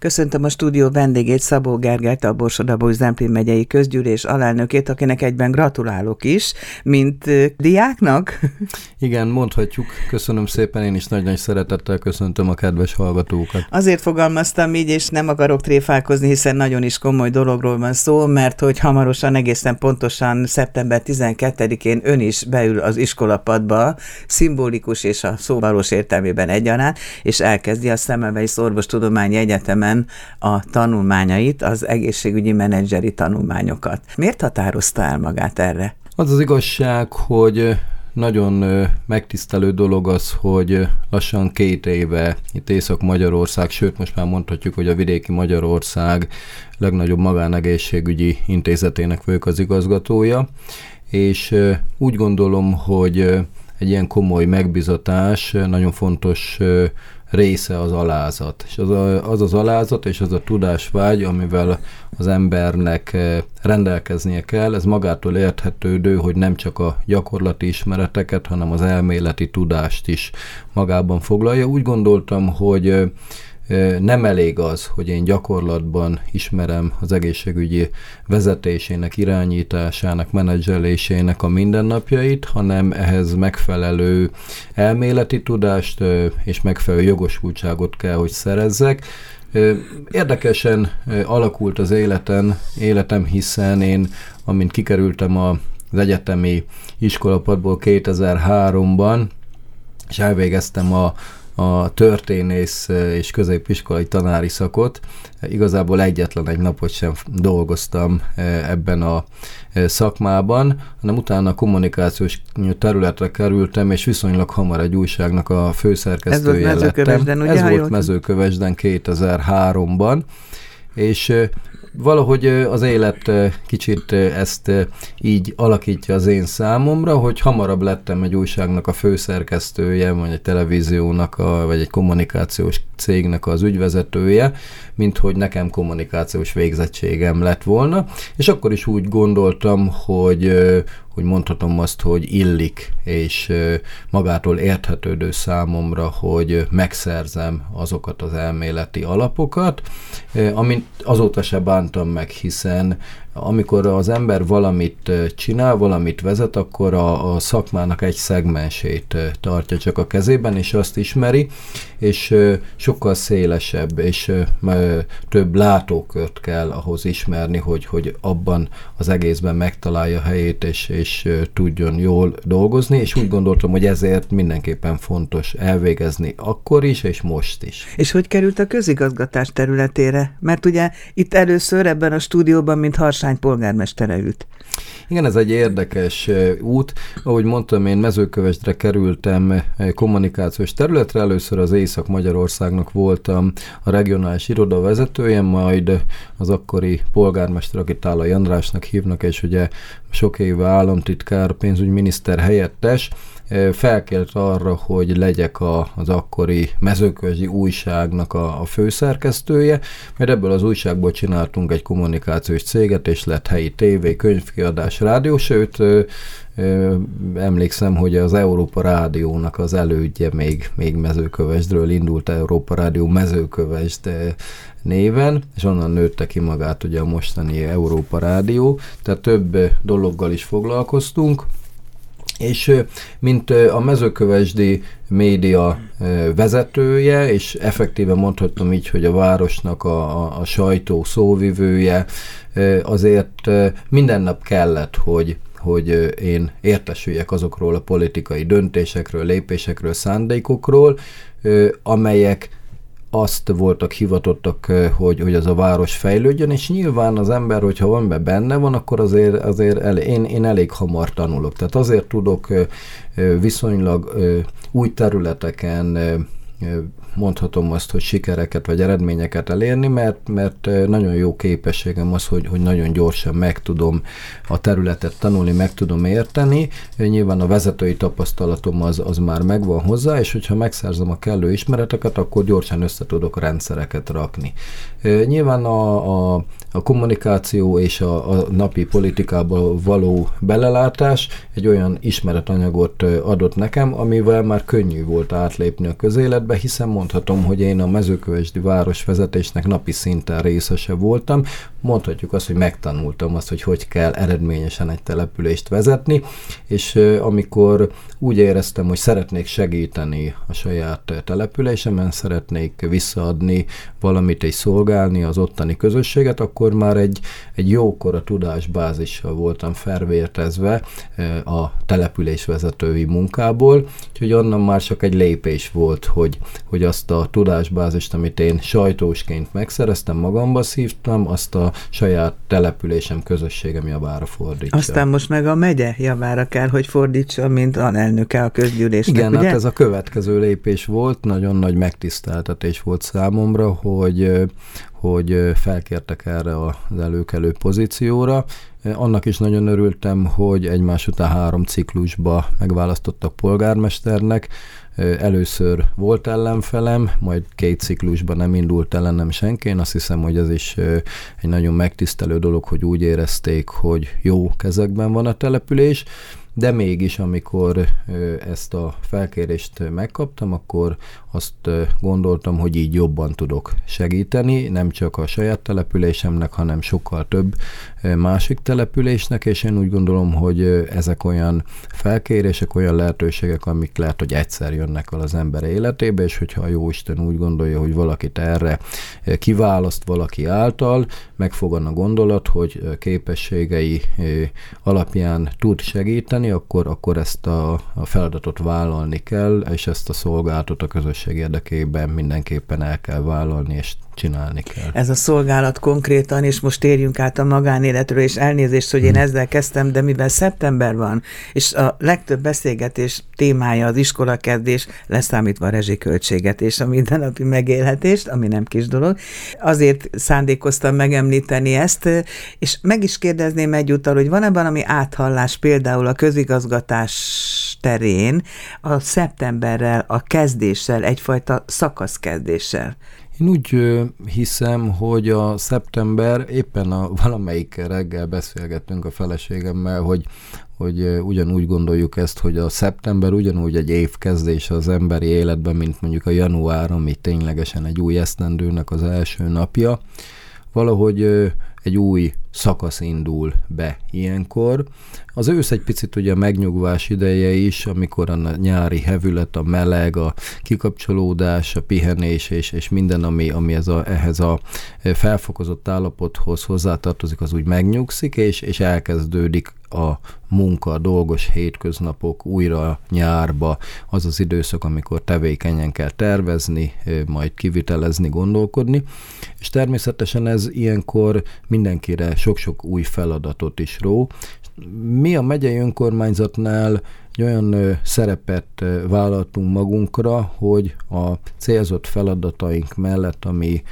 Köszöntöm a stúdió vendégét, Szabó Gergelyt, a Borsodabói Zemplén megyei közgyűlés alelnökét, akinek egyben gratulálok is, mint diáknak. Igen, mondhatjuk. Köszönöm szépen, én is nagy-nagy szeretettel köszöntöm a kedves hallgatókat. Azért fogalmaztam így, és nem akarok tréfálkozni, hiszen nagyon is komoly dologról van szó, mert hogy hamarosan, egészen pontosan szeptember 12-én ön is beül az iskolapadba, szimbolikus és a szó valós értelmében egyaránt, és elkezdi a Szemmelweis Orvostudományi Egyetemen Egyetemen a tanulmányait, az egészségügyi menedzseri tanulmányokat. Miért határozta el magát erre? Az az igazság, hogy nagyon megtisztelő dolog az, hogy lassan két éve itt Észak-Magyarország, sőt most már mondhatjuk, hogy a vidéki Magyarország legnagyobb magánegészségügyi intézetének vagyok az igazgatója, és úgy gondolom, hogy egy ilyen komoly megbizatás nagyon fontos része az alázat. És az, a, az az alázat és az a tudásvágy, amivel az embernek eh, rendelkeznie kell, ez magától érthetődő, hogy nem csak a gyakorlati ismereteket, hanem az elméleti tudást is magában foglalja. Úgy gondoltam, hogy eh, nem elég az, hogy én gyakorlatban ismerem az egészségügyi vezetésének, irányításának, menedzselésének a mindennapjait, hanem ehhez megfelelő elméleti tudást és megfelelő jogosultságot kell, hogy szerezzek. Érdekesen alakult az életen, életem, hiszen én, amint kikerültem az egyetemi iskolapadból 2003-ban, és elvégeztem a a történész és középiskolai tanári szakot. Igazából egyetlen egy napot sem dolgoztam ebben a szakmában, hanem utána kommunikációs területre kerültem, és viszonylag hamar egy újságnak a főszerkesztője Ez volt lettem. Ugye, Ez volt Mezőkövesden 2003-ban, és valahogy az élet kicsit ezt így alakítja az én számomra, hogy hamarabb lettem egy újságnak a főszerkesztője, vagy egy televíziónak, a, vagy egy kommunikációs cégnek az ügyvezetője, mint hogy nekem kommunikációs végzettségem lett volna, és akkor is úgy gondoltam, hogy, hogy mondhatom azt, hogy illik, és magától érthetődő számomra, hogy megszerzem azokat az elméleti alapokat, amit azóta se bántam meg, hiszen amikor az ember valamit csinál, valamit vezet, akkor a, a szakmának egy szegmensét tartja csak a kezében, és azt ismeri, és sokkal szélesebb és több látókört kell ahhoz ismerni, hogy, hogy abban az egészben megtalálja helyét, és, és tudjon jól dolgozni, és úgy gondoltam, hogy ezért mindenképpen fontos elvégezni akkor is, és most is. És hogy került a közigazgatás területére? Mert ugye itt először ebben a stúdióban, mint Harsány Harsány polgármestere ült. Igen, ez egy érdekes út. Ahogy mondtam, én mezőkövesdre kerültem kommunikációs területre. Először az Észak-Magyarországnak voltam a regionális iroda vezetője, majd az akkori polgármester, akit Tála Andrásnak hívnak, és ugye sok éve államtitkár, pénzügyminiszter helyettes, felkért arra, hogy legyek a, az akkori mezőközi újságnak a, a főszerkesztője, mert ebből az újságból csináltunk egy kommunikációs céget, és lett helyi tévé, könyvkiadás, rádió, sőt, emlékszem, hogy az Európa Rádiónak az elődje még, még mezőkövesdről indult Európa Rádió mezőkövesd néven, és onnan nőtte ki magát ugye a mostani Európa Rádió, tehát több dologgal is foglalkoztunk, és mint a mezőkövesdi média vezetője, és effektíven mondhatom így, hogy a városnak a, a, a sajtó szóvivője, azért minden nap kellett, hogy hogy én értesüljek azokról a politikai döntésekről, lépésekről, szándékokról, amelyek azt voltak hivatottak, hogy, hogy az a város fejlődjön, és nyilván az ember, hogyha van be benne van, akkor azért, azért el, én, én elég hamar tanulok. Tehát azért tudok viszonylag új területeken mondhatom azt, hogy sikereket vagy eredményeket elérni, mert, mert nagyon jó képességem az, hogy, hogy nagyon gyorsan meg tudom a területet tanulni, meg tudom érteni. Nyilván a vezetői tapasztalatom az, az már megvan hozzá, és hogyha megszerzem a kellő ismereteket, akkor gyorsan össze tudok rendszereket rakni. Nyilván a, a, a kommunikáció és a, a napi politikába való belelátás egy olyan ismeretanyagot adott nekem, amivel már könnyű volt átlépni a közéletbe, hiszen mondhatom, hogy én a mezőkövesdi városvezetésnek napi szinten részese voltam. Mondhatjuk azt, hogy megtanultam azt, hogy hogy kell eredményesen egy települést vezetni, és amikor úgy éreztem, hogy szeretnék segíteni a saját településemen, szeretnék visszaadni valamit és szolgálni az ottani közösséget, akkor már egy, egy jókora tudásbázissal voltam felvértezve a településvezetői munkából, úgyhogy onnan már csak egy lépés volt, hogy, hogy azt a tudásbázist, amit én sajtósként megszereztem, magamba szívtam, azt a saját településem, közösségem javára fordítsa. Aztán most meg a megye javára kell, hogy fordítsa, mint alelnöke a közgyűlésnek, Igen, ugye? hát ez a következő lépés volt, nagyon nagy megtiszteltetés volt számomra, hogy, hogy felkértek erre az előkelő pozícióra. Annak is nagyon örültem, hogy egymás után három ciklusba megválasztottak polgármesternek. Először volt ellenfelem, majd két ciklusban nem indult ellenem senki. Én azt hiszem, hogy ez is egy nagyon megtisztelő dolog, hogy úgy érezték, hogy jó kezekben van a település de mégis, amikor ezt a felkérést megkaptam, akkor azt gondoltam, hogy így jobban tudok segíteni, nem csak a saját településemnek, hanem sokkal több másik településnek, és én úgy gondolom, hogy ezek olyan felkérések, olyan lehetőségek, amik lehet, hogy egyszer jönnek el az ember életébe, és hogyha a Jóisten úgy gondolja, hogy valakit erre kiválaszt valaki által, megfogan a gondolat, hogy képességei alapján tud segíteni, akkor, akkor ezt a, a feladatot vállalni kell, és ezt a szolgálatot a közösség érdekében mindenképpen el kell vállalni, és csinálni kell. Ez a szolgálat konkrétan, és most térjünk át a magánéletről, és elnézést, hogy én hmm. ezzel kezdtem, de mivel szeptember van, és a legtöbb beszélgetés témája az iskolakezdés, leszámítva a rezsiköltséget és a mindennapi megélhetést, ami nem kis dolog, azért szándékoztam megemlíteni ezt, és meg is kérdezném egyúttal, hogy van-e valami áthallás például a közigazgatás terén a szeptemberrel, a kezdéssel, egyfajta szakaszkezdéssel? Én úgy hiszem, hogy a szeptember, éppen a valamelyik reggel beszélgettünk a feleségemmel, hogy, hogy ugyanúgy gondoljuk ezt, hogy a szeptember ugyanúgy egy évkezdés az emberi életben, mint mondjuk a január, ami ténylegesen egy új esztendőnek az első napja. Valahogy egy új szakasz indul be ilyenkor. Az ősz egy picit ugye a megnyugvás ideje is, amikor a nyári hevület, a meleg, a kikapcsolódás, a pihenés és, és minden, ami, ami ez a, ehhez a felfokozott állapothoz hozzátartozik, az úgy megnyugszik, és, és elkezdődik a munka, dolgos hétköznapok újra nyárba, az az időszak, amikor tevékenyen kell tervezni, majd kivitelezni, gondolkodni, és természetesen ez ilyenkor mindenkire sok-sok új feladatot is ró. Mi a megyei önkormányzatnál egy olyan szerepet vállaltunk magunkra, hogy a célzott feladataink mellett, ami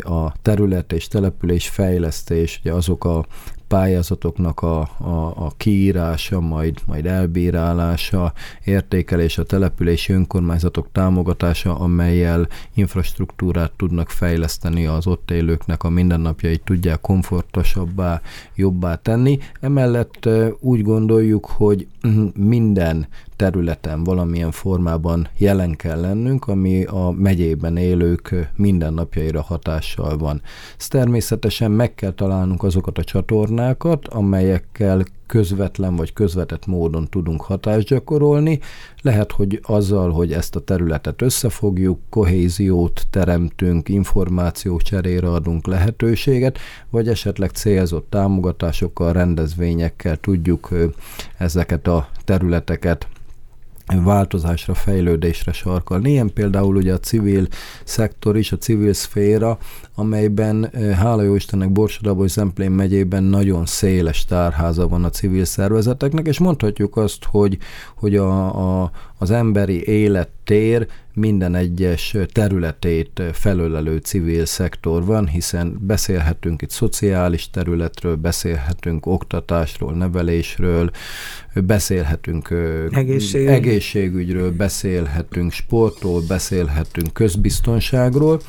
a terület és település fejlesztés, ugye azok a pályázatoknak a, a, a kiírása, majd, majd elbírálása, értékelés, a települési önkormányzatok támogatása, amelyel infrastruktúrát tudnak fejleszteni az ott élőknek, a mindennapjait tudják komfortosabbá, jobbá tenni. Emellett úgy gondoljuk, hogy minden területen valamilyen formában jelen kell lennünk, ami a megyében élők mindennapjaira hatással van. Ez természetesen meg kell találnunk azokat a csatornákat, amelyekkel közvetlen vagy közvetett módon tudunk hatást gyakorolni. Lehet, hogy azzal, hogy ezt a területet összefogjuk, kohéziót teremtünk, információ cserére adunk lehetőséget, vagy esetleg célzott támogatásokkal, rendezvényekkel tudjuk ezeket a területeket változásra, fejlődésre sarkalni. Ilyen például ugye a civil szektor is, a civil szféra, amelyben hála jó Istennek Borsodabói Zemplén megyében nagyon széles tárháza van a civil szervezeteknek, és mondhatjuk azt, hogy, hogy a, a, az emberi élettér minden egyes területét felölelő civil szektor van, hiszen beszélhetünk itt szociális területről, beszélhetünk oktatásról, nevelésről, beszélhetünk Egészségügy. egészségügyről, beszélhetünk sportról, beszélhetünk közbiztonságról,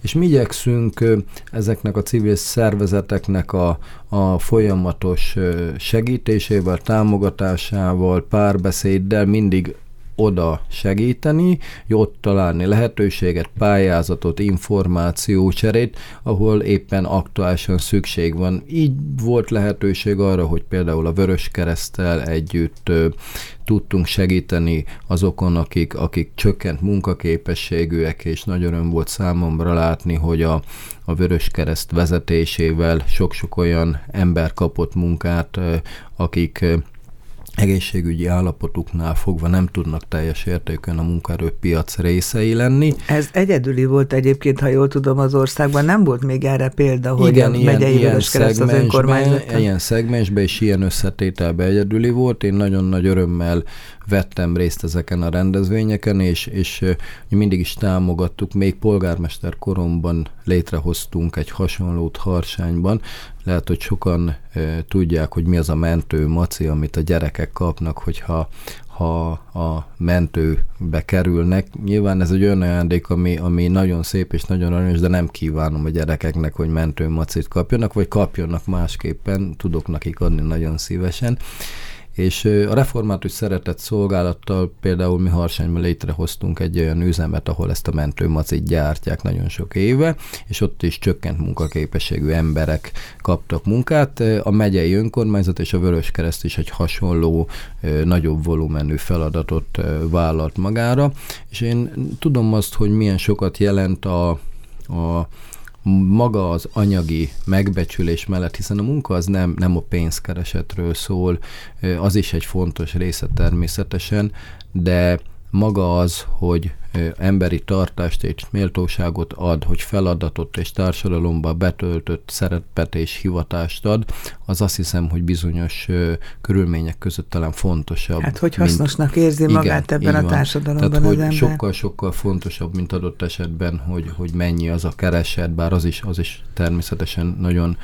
és mi igyekszünk ezeknek a civil szervezeteknek a, a folyamatos segítésével, támogatásával, párbeszéddel mindig oda segíteni, ott találni lehetőséget, pályázatot, információcserét, ahol éppen aktuálisan szükség van. Így volt lehetőség arra, hogy például a Vörös Keresztel együtt tudtunk segíteni azokon, akik, akik csökkent munkaképességűek, és nagy öröm volt számomra látni, hogy a, a Vörös Kereszt vezetésével sok-sok olyan ember kapott munkát, akik egészségügyi állapotuknál fogva nem tudnak teljes értékön a munkaerőpiac részei lenni. Ez egyedüli volt egyébként, ha jól tudom, az országban. Nem volt még erre példa, hogy Igen, a megyei ilyen, ilyen kereszt az önkormányzat. Ilyen szegmensben és ilyen összetételben egyedüli volt. Én nagyon nagy örömmel vettem részt ezeken a rendezvényeken, és, és mindig is támogattuk, még polgármester koromban létrehoztunk egy hasonlót Harsányban. Lehet, hogy sokan tudják, hogy mi az a mentő maci, amit a gyerekek kapnak, hogyha ha a mentőbe kerülnek. Nyilván ez egy olyan ajándék, ami, ami nagyon szép és nagyon aranyos, de nem kívánom a gyerekeknek, hogy mentőmacit kapjanak, vagy kapjanak másképpen, tudok nekik adni nagyon szívesen. És a református szeretett szolgálattal például mi Harsányban létrehoztunk egy olyan üzemet, ahol ezt a mentőmacit gyártják nagyon sok éve, és ott is csökkent munkaképességű emberek kaptak munkát. A megyei önkormányzat és a Vöröskereszt is egy hasonló, nagyobb volumenű feladatot vállalt magára, és én tudom azt, hogy milyen sokat jelent a, a maga az anyagi megbecsülés mellett, hiszen a munka az nem, nem a pénzkeresetről szól, az is egy fontos része természetesen, de maga az, hogy emberi tartást és méltóságot ad, hogy feladatot és társadalomba betöltött szerepet és hivatást ad, az azt hiszem, hogy bizonyos körülmények között talán fontosabb. Hát, hogy hasznosnak mint, érzi magát igen, ebben a társadalomban Tehát, hogy sokkal-sokkal fontosabb, mint adott esetben, hogy, hogy mennyi az a kereset, bár az is, az is természetesen nagyon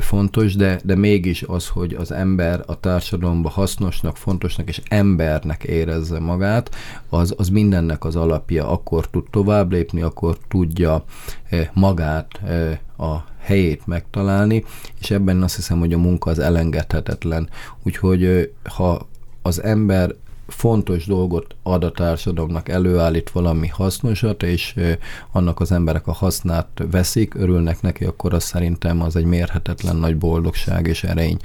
fontos, de, de mégis az, hogy az ember a társadalomban hasznosnak, fontosnak és embernek érezze magát, az, az mindennek az alapja, akkor tud tovább lépni, akkor tudja magát a helyét megtalálni, és ebben azt hiszem, hogy a munka az elengedhetetlen. Úgyhogy ha az ember fontos dolgot ad a társadalomnak, előállít valami hasznosat, és annak az emberek a hasznát veszik, örülnek neki, akkor az szerintem az egy mérhetetlen nagy boldogság és erény.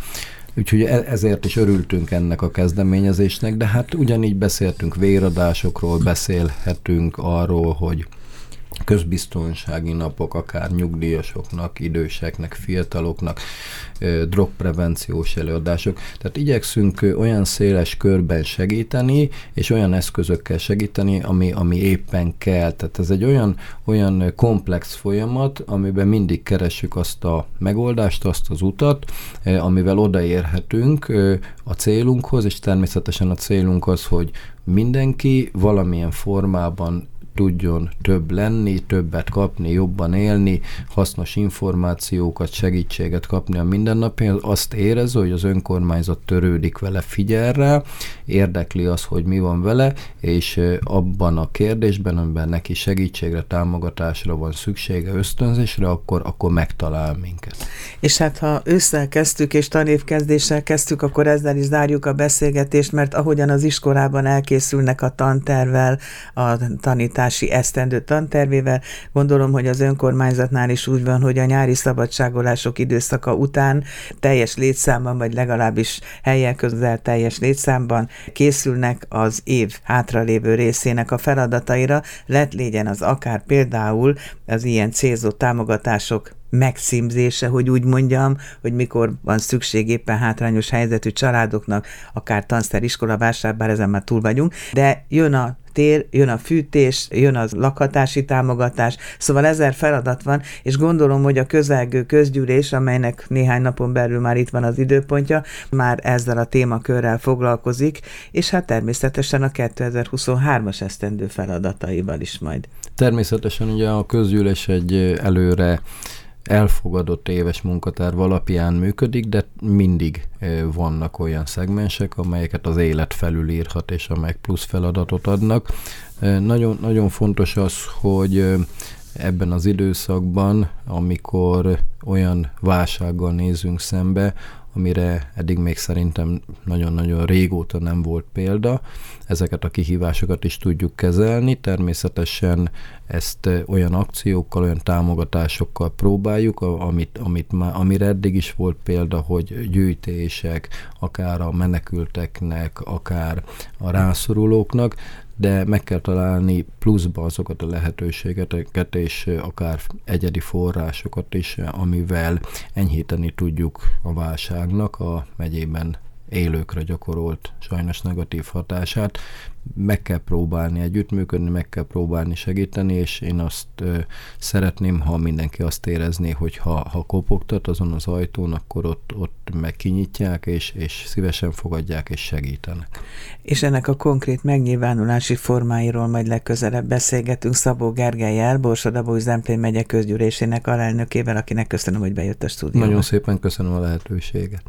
Úgyhogy e- ezért is örültünk ennek a kezdeményezésnek, de hát ugyanígy beszéltünk véradásokról, beszélhetünk arról, hogy közbiztonsági napok, akár nyugdíjasoknak, időseknek, fiataloknak, drogprevenciós előadások. Tehát igyekszünk olyan széles körben segíteni, és olyan eszközökkel segíteni, ami, ami éppen kell. Tehát ez egy olyan, olyan komplex folyamat, amiben mindig keressük azt a megoldást, azt az utat, amivel odaérhetünk a célunkhoz, és természetesen a célunk az, hogy mindenki valamilyen formában tudjon több lenni, többet kapni, jobban élni, hasznos információkat, segítséget kapni a mindennapi, azt érez, hogy az önkormányzat törődik vele, figyel rá, érdekli az, hogy mi van vele, és abban a kérdésben, amiben neki segítségre, támogatásra van szüksége, ösztönzésre, akkor, akkor megtalál minket. És hát ha ősszel kezdtük, és tanévkezdéssel kezdtük, akkor ezzel is zárjuk a beszélgetést, mert ahogyan az iskolában elkészülnek a tantervel, a tanítás oktatási esztendő tantervével. Gondolom, hogy az önkormányzatnál is úgy van, hogy a nyári szabadságolások időszaka után teljes létszámban, vagy legalábbis helyen közel teljes létszámban készülnek az év hátralévő részének a feladataira, lett legyen az akár például az ilyen célzott támogatások megszímzése, hogy úgy mondjam, hogy mikor van szükség éppen hátrányos helyzetű családoknak, akár tanszer iskola vásár, bár ezen már túl vagyunk, de jön a tér, jön a fűtés, jön az lakhatási támogatás, szóval ezer feladat van, és gondolom, hogy a közelgő közgyűlés, amelynek néhány napon belül már itt van az időpontja, már ezzel a témakörrel foglalkozik, és hát természetesen a 2023-as esztendő feladataival is majd. Természetesen ugye a közgyűlés egy előre elfogadott éves munkatárv alapján működik, de mindig vannak olyan szegmensek, amelyeket az élet felülírhat, és amelyek plusz feladatot adnak. Nagyon, nagyon fontos az, hogy ebben az időszakban, amikor olyan válsággal nézünk szembe, amire eddig még szerintem nagyon-nagyon régóta nem volt példa. Ezeket a kihívásokat is tudjuk kezelni. Természetesen ezt olyan akciókkal, olyan támogatásokkal próbáljuk, amit, amit már, amire eddig is volt példa, hogy gyűjtések, akár a menekülteknek, akár a rászorulóknak, de meg kell találni pluszba azokat a lehetőségeket és akár egyedi forrásokat is, amivel enyhíteni tudjuk a válságnak a megyében élőkre gyakorolt sajnos negatív hatását. Meg kell próbálni együttműködni, meg kell próbálni segíteni, és én azt ö, szeretném, ha mindenki azt érezné, hogy ha, ha kopogtat azon az ajtón, akkor ott, ott meg kinyitják, és, és szívesen fogadják, és segítenek. És ennek a konkrét megnyilvánulási formáiról majd legközelebb beszélgetünk Szabó Gergelyel, Borsodabó Zemplén megye közgyűlésének alelnökével, akinek köszönöm, hogy bejött a stúdióba. Nagyon szépen köszönöm a lehetőséget.